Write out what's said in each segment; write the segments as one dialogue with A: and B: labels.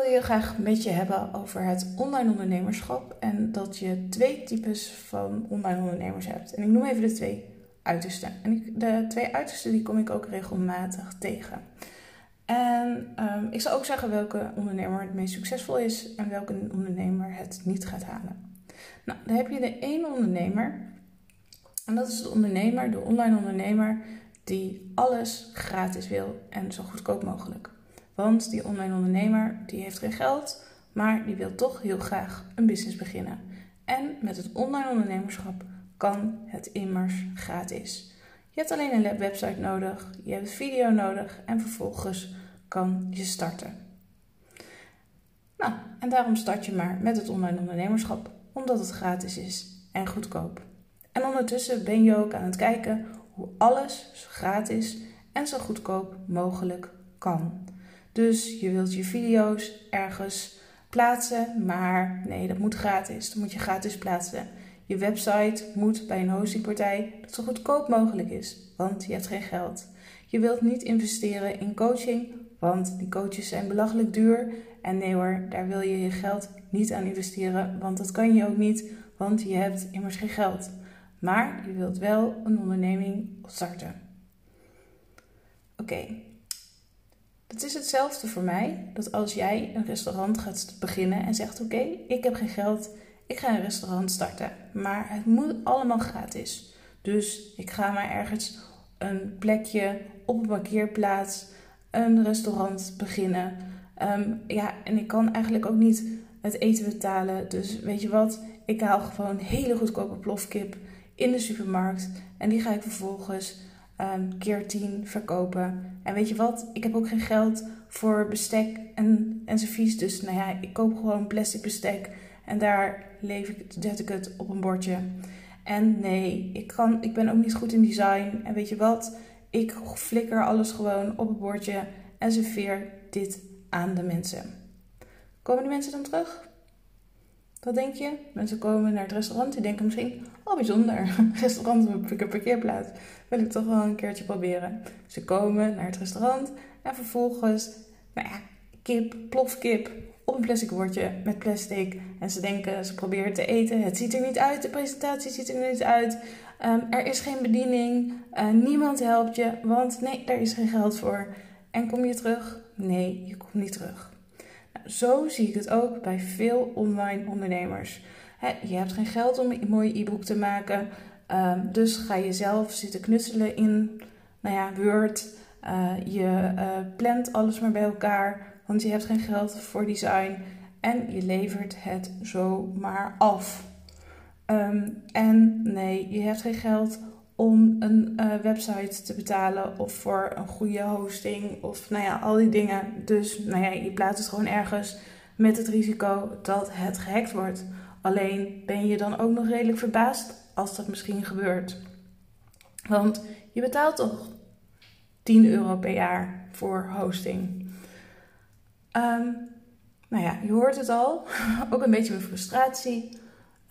A: wil je graag met je hebben over het online ondernemerschap en dat je twee types van online ondernemers hebt. En ik noem even de twee uitersten. En de twee uitersten die kom ik ook regelmatig tegen. En um, ik zal ook zeggen welke ondernemer het meest succesvol is en welke ondernemer het niet gaat halen. Nou, dan heb je de ene ondernemer. En dat is de ondernemer, de online ondernemer, die alles gratis wil en zo goedkoop mogelijk. Want die online ondernemer die heeft geen geld, maar die wil toch heel graag een business beginnen. En met het online ondernemerschap kan het immers gratis. Je hebt alleen een website nodig, je hebt video nodig en vervolgens kan je starten. Nou, en daarom start je maar met het online ondernemerschap, omdat het gratis is en goedkoop. En ondertussen ben je ook aan het kijken hoe alles gratis en zo goedkoop mogelijk kan. Dus je wilt je video's ergens plaatsen, maar nee, dat moet gratis. Dat moet je gratis plaatsen. Je website moet bij een hostingpartij dat zo goedkoop mogelijk is, want je hebt geen geld. Je wilt niet investeren in coaching, want die coaches zijn belachelijk duur. En nee hoor, daar wil je je geld niet aan investeren, want dat kan je ook niet, want je hebt immers geen geld. Maar je wilt wel een onderneming starten. Oké, het is hetzelfde voor mij dat als jij een restaurant gaat beginnen en zegt: Oké, ik heb geen geld, ik ga een restaurant starten, maar het moet allemaal gratis. Dus ik ga maar ergens een plekje op een parkeerplaats, een restaurant beginnen. Ehm, ja, en ik kan eigenlijk ook niet het eten betalen. Dus weet je wat? Ik haal gewoon hele goedkope plofkip in de supermarkt en die ga ik vervolgens um, keer 10 verkopen. En weet je wat? Ik heb ook geen geld voor bestek en, en servies. Dus nou ja, ik koop gewoon plastic bestek. En daar leef ik, zet ik het op een bordje. En nee, ik, kan, ik ben ook niet goed in design. En weet je wat? Ik flikker alles gewoon op een bordje en serveer dit aan de mensen. Komen de mensen dan terug? Wat denk je? Mensen komen naar het restaurant, die denken misschien, oh bijzonder, restaurant op een parkeerplaats. Wil ik toch wel een keertje proberen. Ze komen naar het restaurant en vervolgens, nou ja, kip, plofkip op een plastic bordje met plastic. En ze denken, ze proberen te eten. Het ziet er niet uit, de presentatie ziet er niet uit. Ehm, er is geen bediening, uh, niemand helpt je, want nee, daar is geen geld voor. En kom je terug? Nee, je komt niet terug. Zo zie ik het ook bij veel online ondernemers. je hebt geen geld om een mooi e-book te maken. Ehm, dus ga je zelf zitten knutselen in nou ja, Word. Uh, je uh, plant alles maar bij elkaar, want je hebt geen geld voor design. En je levert het zomaar af. Ehm, en nee, je hebt geen geld om een uh, website te betalen of voor een goede hosting of nou ja, al die dingen. Dus nou ja, je plaatst het gewoon ergens met het risico dat het gehackt wordt. Alleen ben je dan ook nog redelijk verbaasd als dat misschien gebeurt. Want je betaalt toch 10 euro per jaar voor hosting. Um, nou ja, je hoort het al. ook een beetje mijn frustratie.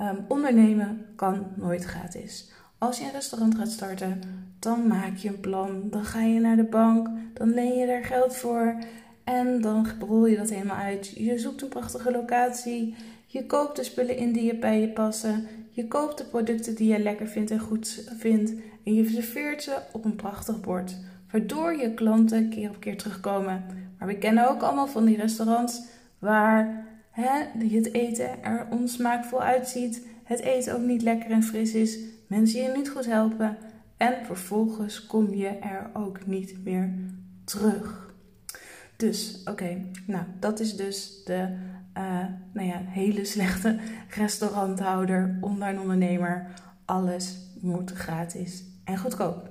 A: Um, ondernemen kan nooit gratis. Als je een restaurant gaat starten, dan maak je een plan. Dan ga je naar de bank, dan leen je daar geld voor. En dan rol je dat helemaal uit. Je zoekt een prachtige locatie. Je koopt de spullen in die je bij je passen. Je koopt de producten die je lekker vindt en goed vindt. En je serveert ze op een prachtig bord. Waardoor je klanten keer op keer terugkomen. Maar we kennen ook allemaal van die restaurants waar hè, het eten er onsmaakvol uitziet. Het eten ook niet lekker en fris is mensen je niet goed helpen en vervolgens kom je er ook niet meer terug. Dus oké, nou dat is dus de uh, nou ja, hele slechte restauranthouder, online ondernemer. Alles moet gratis en goedkoop.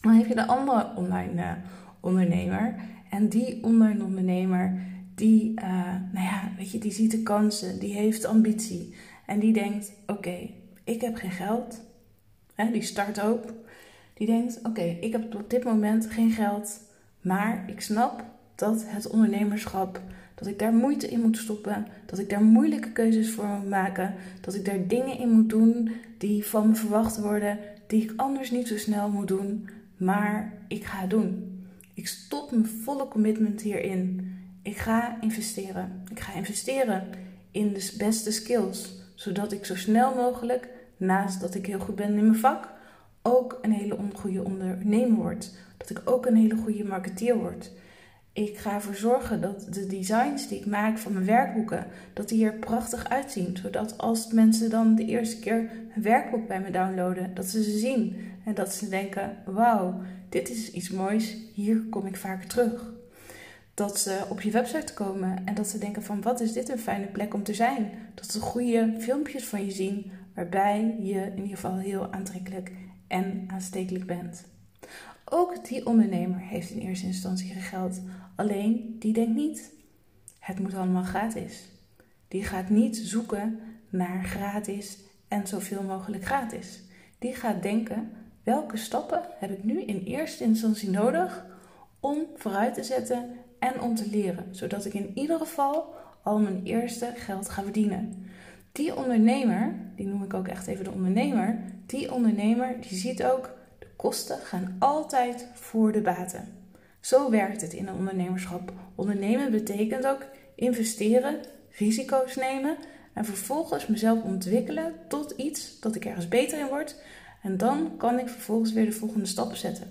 A: Dan heb je de andere online uh, ondernemer. En die online ondernemer, die, uh, nou ja, weet je, die ziet de kansen, die heeft ambitie. En die denkt: oké, ik heb geen geld. Hè, die start ook. Die denkt, oké, ik heb op dit moment geen geld. Maar ik snap dat het ondernemerschap, dat ik daar moeite in moet stoppen. Dat ik daar moeilijke keuzes voor moet maken. Dat ik daar dingen in moet doen die van me verwacht worden. Die ik anders niet zo snel moet doen. Maar ik ga doen. Ik stop mijn volle commitment hierin. Ik ga investeren. Ik ga investeren in de beste skills, zodat ik zo snel mogelijk, naast dat ik heel goed ben in mijn vak, ook een hele goede ondernemer word. Dat ik ook een hele goede marketeer word. Ik ga ervoor zorgen dat de designs die ik maak van mijn werkboeken, dat die er prachtig uitzien. Zodat als mensen dan de eerste keer een werkboek bij me downloaden, dat ze ze zien. En dat ze denken, wauw, dit is iets moois, hier kom ik vaker terug. Dat ze op je website komen en dat ze denken van, wat is dit een fijne plek om te zijn. Dat ze goede filmpjes van je zien, waarbij je in ieder geval heel aantrekkelijk en aanstekelijk bent. Ook die ondernemer heeft in eerste instantie geld. Alleen die denkt niet, het moet allemaal gratis. Die gaat niet zoeken naar gratis en zoveel mogelijk gratis. Die gaat denken, welke stappen heb ik nu in eerste instantie nodig om vooruit te zetten en om te leren, zodat ik in ieder geval al mijn eerste geld ga verdienen. Die ondernemer, die noem ik ook echt even de ondernemer, die ondernemer die ziet ook Kosten gaan altijd voor de baten. Zo werkt het in een ondernemerschap. Ondernemen betekent ook investeren, risico's nemen en vervolgens mezelf ontwikkelen tot iets dat ik ergens beter in word. En dan kan ik vervolgens weer de volgende stappen zetten.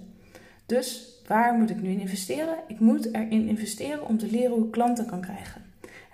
A: Dus waar moet ik nu in investeren? Ik moet erin investeren om te leren hoe ik klanten kan krijgen.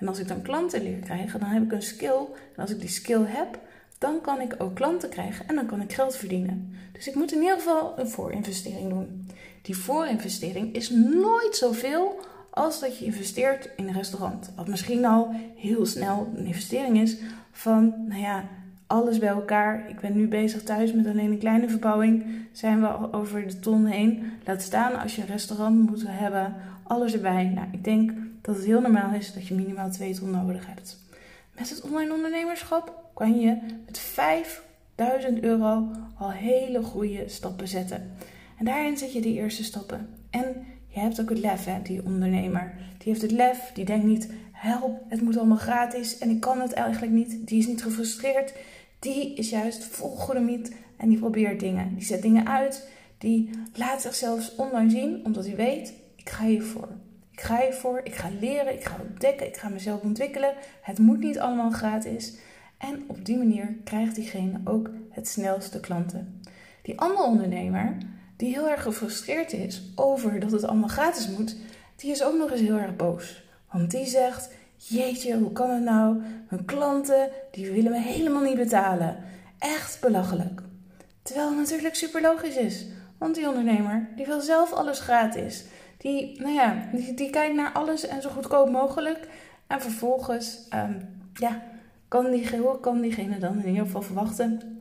A: En als ik dan klanten leer krijgen, dan heb ik een skill. En als ik die skill heb, dan kan ik ook klanten krijgen en dan kan ik geld verdienen. Dus ik moet in ieder geval een voorinvestering doen. Die voorinvestering is nooit zoveel als dat je investeert in een restaurant. Wat misschien al heel snel een investering is van, nou ja, alles bij elkaar. Ik ben nu bezig thuis met alleen een kleine verbouwing. Zijn we al over de ton heen. Laat staan als je een restaurant moet hebben. Alles erbij. Nou, ik denk dat het heel normaal is dat je minimaal 2 ton nodig hebt. Met het online ondernemerschap kan je met 5000 euro al hele goede stappen zetten. En daarin zet je de eerste stappen. En je hebt ook het lef, hè, die ondernemer. Die heeft het lef, die denkt niet, help, het moet allemaal gratis en ik kan het eigenlijk niet. Die is niet gefrustreerd. Die is juist vol en die probeert dingen. Die zet dingen uit. Die laat zichzelf online zien, omdat hij weet, ik ga hiervoor. Ik ga hiervoor, ik ga leren, ik ga ontdekken, ik ga mezelf ontwikkelen. Het moet niet allemaal gratis. En op die manier krijgt diegene ook het snelste klanten. Die andere ondernemer, die heel erg gefrustreerd is over dat het allemaal gratis moet, die is ook nog eens heel erg boos. Want die zegt: Jeetje, hoe kan het nou? Mijn klanten, die willen me helemaal niet betalen. Echt belachelijk. Terwijl het natuurlijk super logisch is. Want die ondernemer, die wil zelf alles gratis. Die, nou ja, die, die kijkt naar alles en zo goedkoop mogelijk. En vervolgens, um, ja, kan, die, kan diegene dan in ieder geval verwachten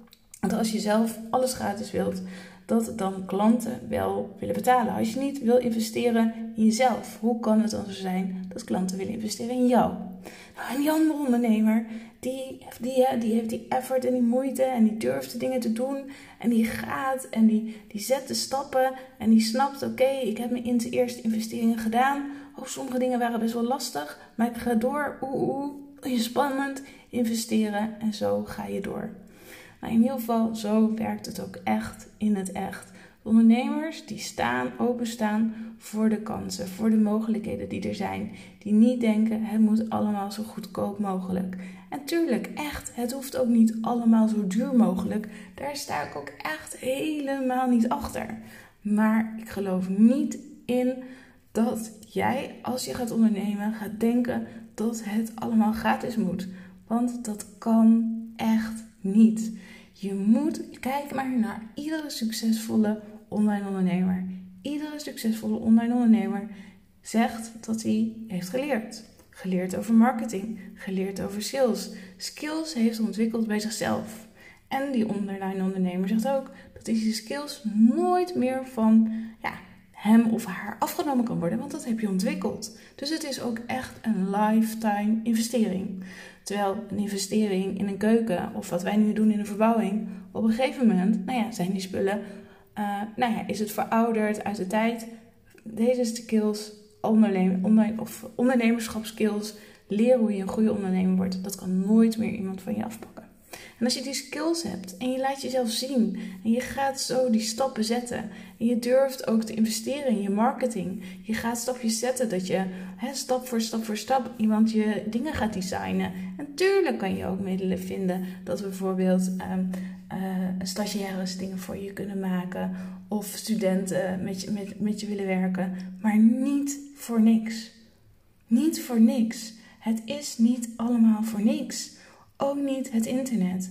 A: dat als je zelf alles gratis wilt, dat dan klanten wel willen betalen. Als je niet wil investeren in jezelf, hoe kan het dan zo zijn dat klanten willen investeren in jou? Nou, en die andere ondernemer, die, die, die heeft die effort en die moeite en die durft de dingen te doen en die gaat en die, die zet de stappen en die snapt, oké, ik heb mijn eerste investeringen gedaan. Oh, sommige dingen waren best wel lastig, maar ik ga door. Oeh, oeh, spannend investeren en zo ga je door. Nou, in ieder geval, zo werkt het ook echt in het echt. ondernemers die staan, openstaan voor de kansen, voor de mogelijkheden die er zijn. Die niet denken, het moet allemaal zo goedkoop mogelijk. En tuurlijk, echt, het hoeft ook niet allemaal zo duur mogelijk. Daar sta ik ook echt helemaal niet achter. Maar ik geloof niet in dat jij, als je gaat ondernemen, gaat denken dat het allemaal gratis moet. Want dat kan echt niet. Je moet kijken maar naar iedere succesvolle online ondernemer. Iedere succesvolle online ondernemer zegt dat hij heeft geleerd. Geleerd over marketing, geleerd over sales. Skills heeft ontwikkeld bij zichzelf. En die online ondernemer zegt ook dat deze skills nooit meer van ja, hem of haar afgenomen kan worden, want dat heb je ontwikkeld. Dus het is ook echt een lifetime investering. Terwijl een investering in een keuken of wat wij nu doen in een verbouwing, op een gegeven moment, nou ja, zijn die spullen, uh, nou ja, is het verouderd uit de tijd. Deze skills, ondernemer, of ondernemerschapskills, leren hoe je een goede ondernemer wordt, dat kan nooit meer iemand van je afpakken. En als je die skills hebt en je laat jezelf zien en je gaat zo die stappen zetten en je durft ook te investeren in je marketing, je gaat stapjes zetten dat je stap voor stap voor stap iemand je dingen gaat designen. En tuurlijk kan je ook middelen vinden dat we bijvoorbeeld um, stagiaires dingen voor je kunnen maken of studenten met je, met, met je willen werken, maar niet voor niks. Niet voor niks. Het is niet allemaal voor niks. Ook niet het internet.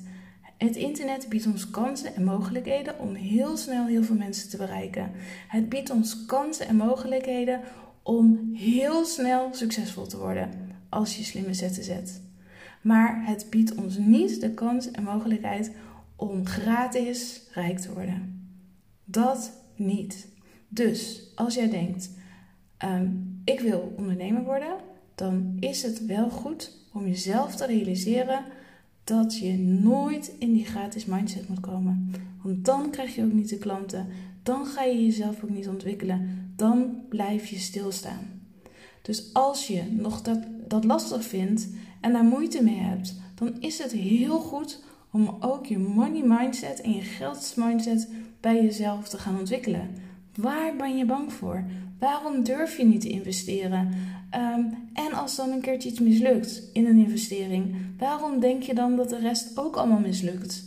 A: Het internet biedt ons kansen en mogelijkheden om heel snel heel veel mensen te bereiken. Het biedt ons kansen en mogelijkheden om heel snel succesvol te worden als je slimme zetten zet. Maar het biedt ons niet de kans en mogelijkheid om gratis rijk te worden. Dat niet. Dus als jij denkt, ehm, ik wil ondernemer worden, dan is het wel goed om jezelf te realiseren dat je nooit in die gratis mindset moet komen. Want dan krijg je ook niet de klanten, dan ga je jezelf ook niet ontwikkelen, dan blijf je stilstaan. Dus als je nog dat, dat lastig vindt en daar moeite mee hebt, dan is het heel goed om ook je money mindset en je geldsmindset bij jezelf te gaan ontwikkelen. Waar ben je bang voor? Waarom durf je niet te investeren? Ehm, en als dan een keertje iets mislukt in een investering, waarom denk je dan dat de rest ook allemaal mislukt?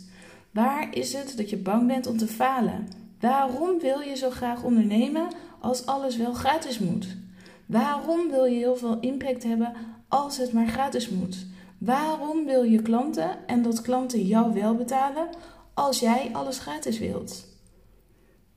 A: Waar is het dat je bang bent om te falen? Waarom wil je zo graag ondernemen als alles wel gratis moet? Waarom wil je heel veel impact hebben als het maar gratis moet? Waarom wil je klanten en dat klanten jou wel betalen als jij alles gratis wilt?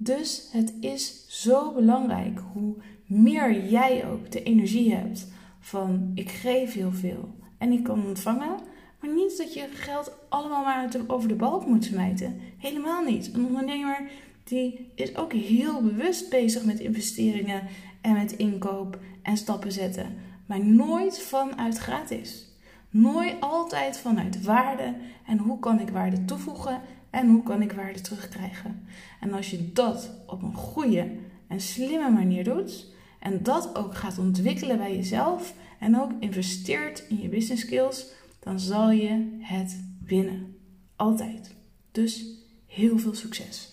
A: Dus het is zo belangrijk hoe meer jij ook de energie hebt van ik geef heel veel en ik kan ontvangen, maar niet dat je geld allemaal maar over de balk moet smijten. Helemaal niet. Een ondernemer die is ook heel bewust bezig met investeringen en met inkoop en stappen zetten, maar nooit vanuit gratis. Nooit altijd vanuit waarde en hoe kan ik waarde toevoegen en hoe kan ik waarde terugkrijgen. En als je dat op een goede en slimme manier doet en dat ook gaat ontwikkelen bij jezelf en ook investeert in je business skills, dan zal je het winnen. Altijd. Dus heel veel succes.